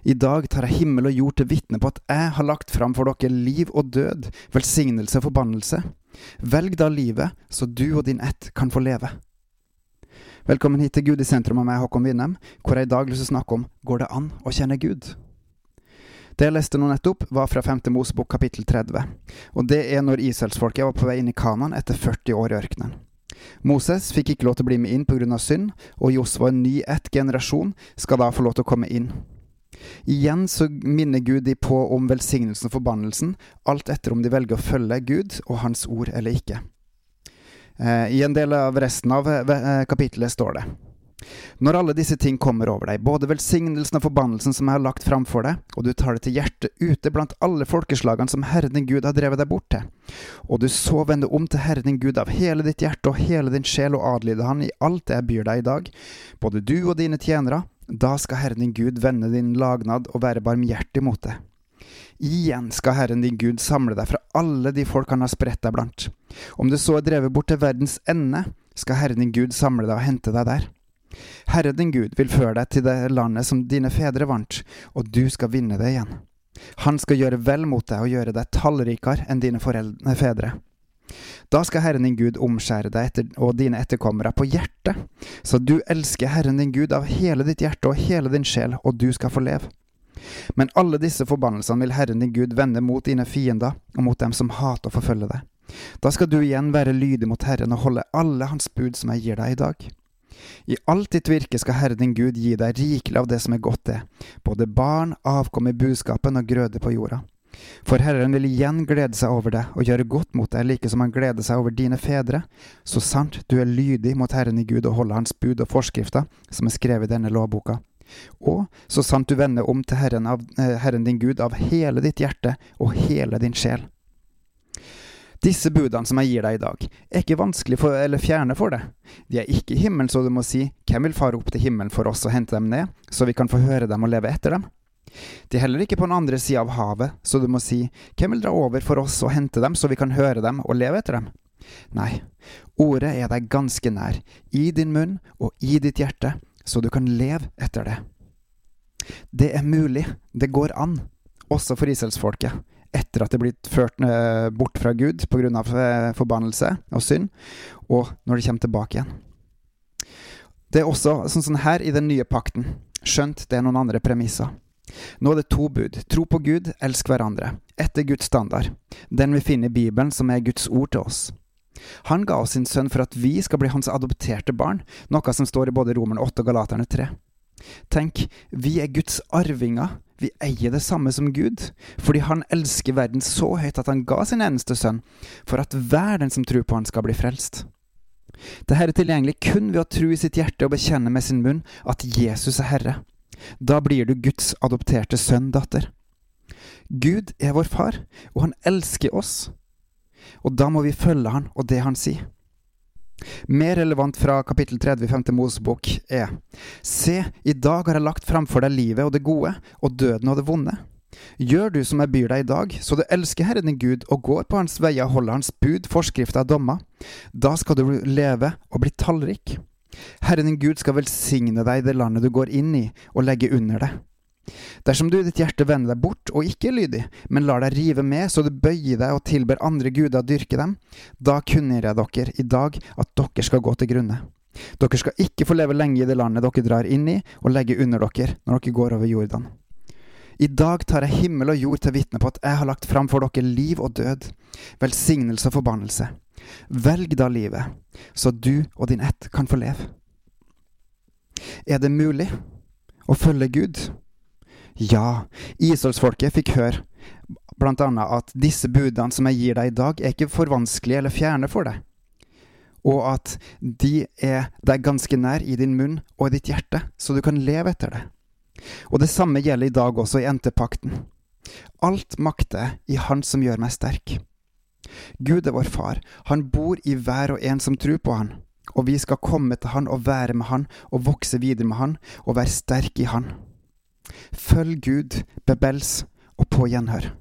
I dag tar jeg himmel og jord til vitne på at jeg har lagt fram for dere liv og død, velsignelse og forbannelse. Velg da livet, så du og din ett kan få leve. Velkommen hit til Gud i sentrum av meg, Håkon Winnem, hvor jeg i dag vil snakke om Går det an å kjenne Gud? Det jeg leste nå nettopp, var fra 5. Mosebok kapittel 30, og det er når israelsfolket var på vei inn i Kanan etter 40 år i ørkenen. Moses fikk ikke lov til å bli med inn pga. synd, og Josva, en ny ett generasjon, skal da få lov til å komme inn. Igjen så minner Gud de på om velsignelsen og forbannelsen, alt etter om de velger å følge Gud og Hans ord eller ikke. Eh, I en del av resten av kapitlet kapittelet står det når alle disse ting kommer over deg, både velsignelsen og forbannelsen som jeg har lagt fram for deg, og du tar det til hjertet ute blant alle folkeslagene som Herren din Gud har drevet deg bort til, og du så vender om til Herren din Gud av hele ditt hjerte og hele din sjel og adlyder Han i alt det jeg byr deg i dag, både du og dine tjenere, da skal Herren din Gud vende din lagnad og være barmhjertig mot deg. Igjen skal Herren din Gud samle deg fra alle de folk han har spredt deg blant. Om du så er drevet bort til verdens ende, skal Herren din Gud samle deg og hente deg der. Herren din Gud vil føre deg til det landet som dine fedre vant, og du skal vinne det igjen. Han skal gjøre vel mot deg og gjøre deg tallrikere enn dine foreldre, fedre. Da skal Herren din Gud omskjære deg etter, og dine etterkommere på hjertet, så du elsker Herren din Gud av hele ditt hjerte og hele din sjel, og du skal få leve. Men alle disse forbannelsene vil Herren din Gud vende mot dine fiender og mot dem som hater å forfølge deg. Da skal du igjen være lydig mot Herren og holde alle hans bud som jeg gir deg i dag. I alt ditt virke skal Herren din Gud gi deg rikelig av det som er godt det, både barn, avkom i buskapen og grøde på jorda. For Herren vil igjen glede seg over deg og gjøre godt mot deg, like som han gleder seg over dine fedre, så sant du er lydig mot Herren i Gud og holder Hans bud og forskrifter, som er skrevet i denne lovboka. Og så sant du vender om til Herren, av, eh, Herren din Gud av hele ditt hjerte og hele din sjel. Disse budene som jeg gir deg i dag, er ikke vanskelig for, eller fjerne for deg. De er ikke i himmelen, så du må si, hvem vil fare opp til himmelen for oss og hente dem ned, så vi kan få høre dem og leve etter dem? De er heller ikke på den andre sida av havet, så du må si, hvem vil dra over for oss og hente dem, så vi kan høre dem og leve etter dem? Nei, ordet er deg ganske nær, i din munn og i ditt hjerte, så du kan leve etter det. Det er mulig, det går an, også for Israelsfolket etter at det er blitt ført eh, bort fra Gud pga. av forbannelse og synd, og når de kommer tilbake igjen. Det er også sånn, sånn her i den nye pakten, skjønt det er noen andre premisser. Nå er det to bud. Tro på Gud, elsk hverandre. Etter Guds standard. Den vi finner i Bibelen, som er Guds ord til oss. Han ga oss sin sønn for at vi skal bli hans adopterte barn, noe som står i både Romerne 8 og Galaterne 3. Tenk, vi er Guds arvinger, vi eier det samme som Gud, fordi Han elsker verden så høyt at Han ga sin eneste sønn, for at hver den som tror på Han skal bli frelst. Dette er tilgjengelig kun ved å tro i sitt hjerte og bekjenne med sin munn at Jesus er Herre. Da blir du Guds adopterte sønn, datter. Gud er vår far, og han elsker oss. Og da må vi følge han og det han sier. Mer relevant fra kapittel 30 i 5. Mosebok er Se, i dag har jeg lagt framfor deg livet og det gode, og døden og det vonde. Gjør du som jeg byr deg i dag, så du elsker Herren din Gud og går på hans veier og holder hans bud, forskrifter og dommer. Da skal du leve og bli tallrik. Herren din Gud skal velsigne deg i det landet du går inn i, og legge under det. Dersom du i ditt hjerte vender deg bort og ikke er lydig, men lar deg rive med så du bøyer deg og tilber andre guder å dyrke dem, da kunngjør jeg dere i dag at dere skal gå til grunne. Dere skal ikke få leve lenge i det landet dere drar inn i, og legge under dere når dere går over Jordan. I dag tar jeg himmel og jord til vitne på at jeg har lagt fram for dere liv og død, velsignelse og forbannelse. Velg da livet, så du og din ett kan få leve. Er det mulig å følge Gud? Ja, Israelsfolket fikk høre blant annet at disse budene som jeg gir deg i dag, er ikke for vanskelige eller fjerne for deg, og at de er deg ganske nær i din munn og i ditt hjerte, så du kan leve etter det. Og det samme gjelder i dag også i entepakten. Alt makter i Han som gjør meg sterk. Gud er vår far, han bor i hver og en som tror på han, og vi skal komme til han og være med han og vokse videre med han og være sterke i han. Følg Gud, bebels og på gjenhør.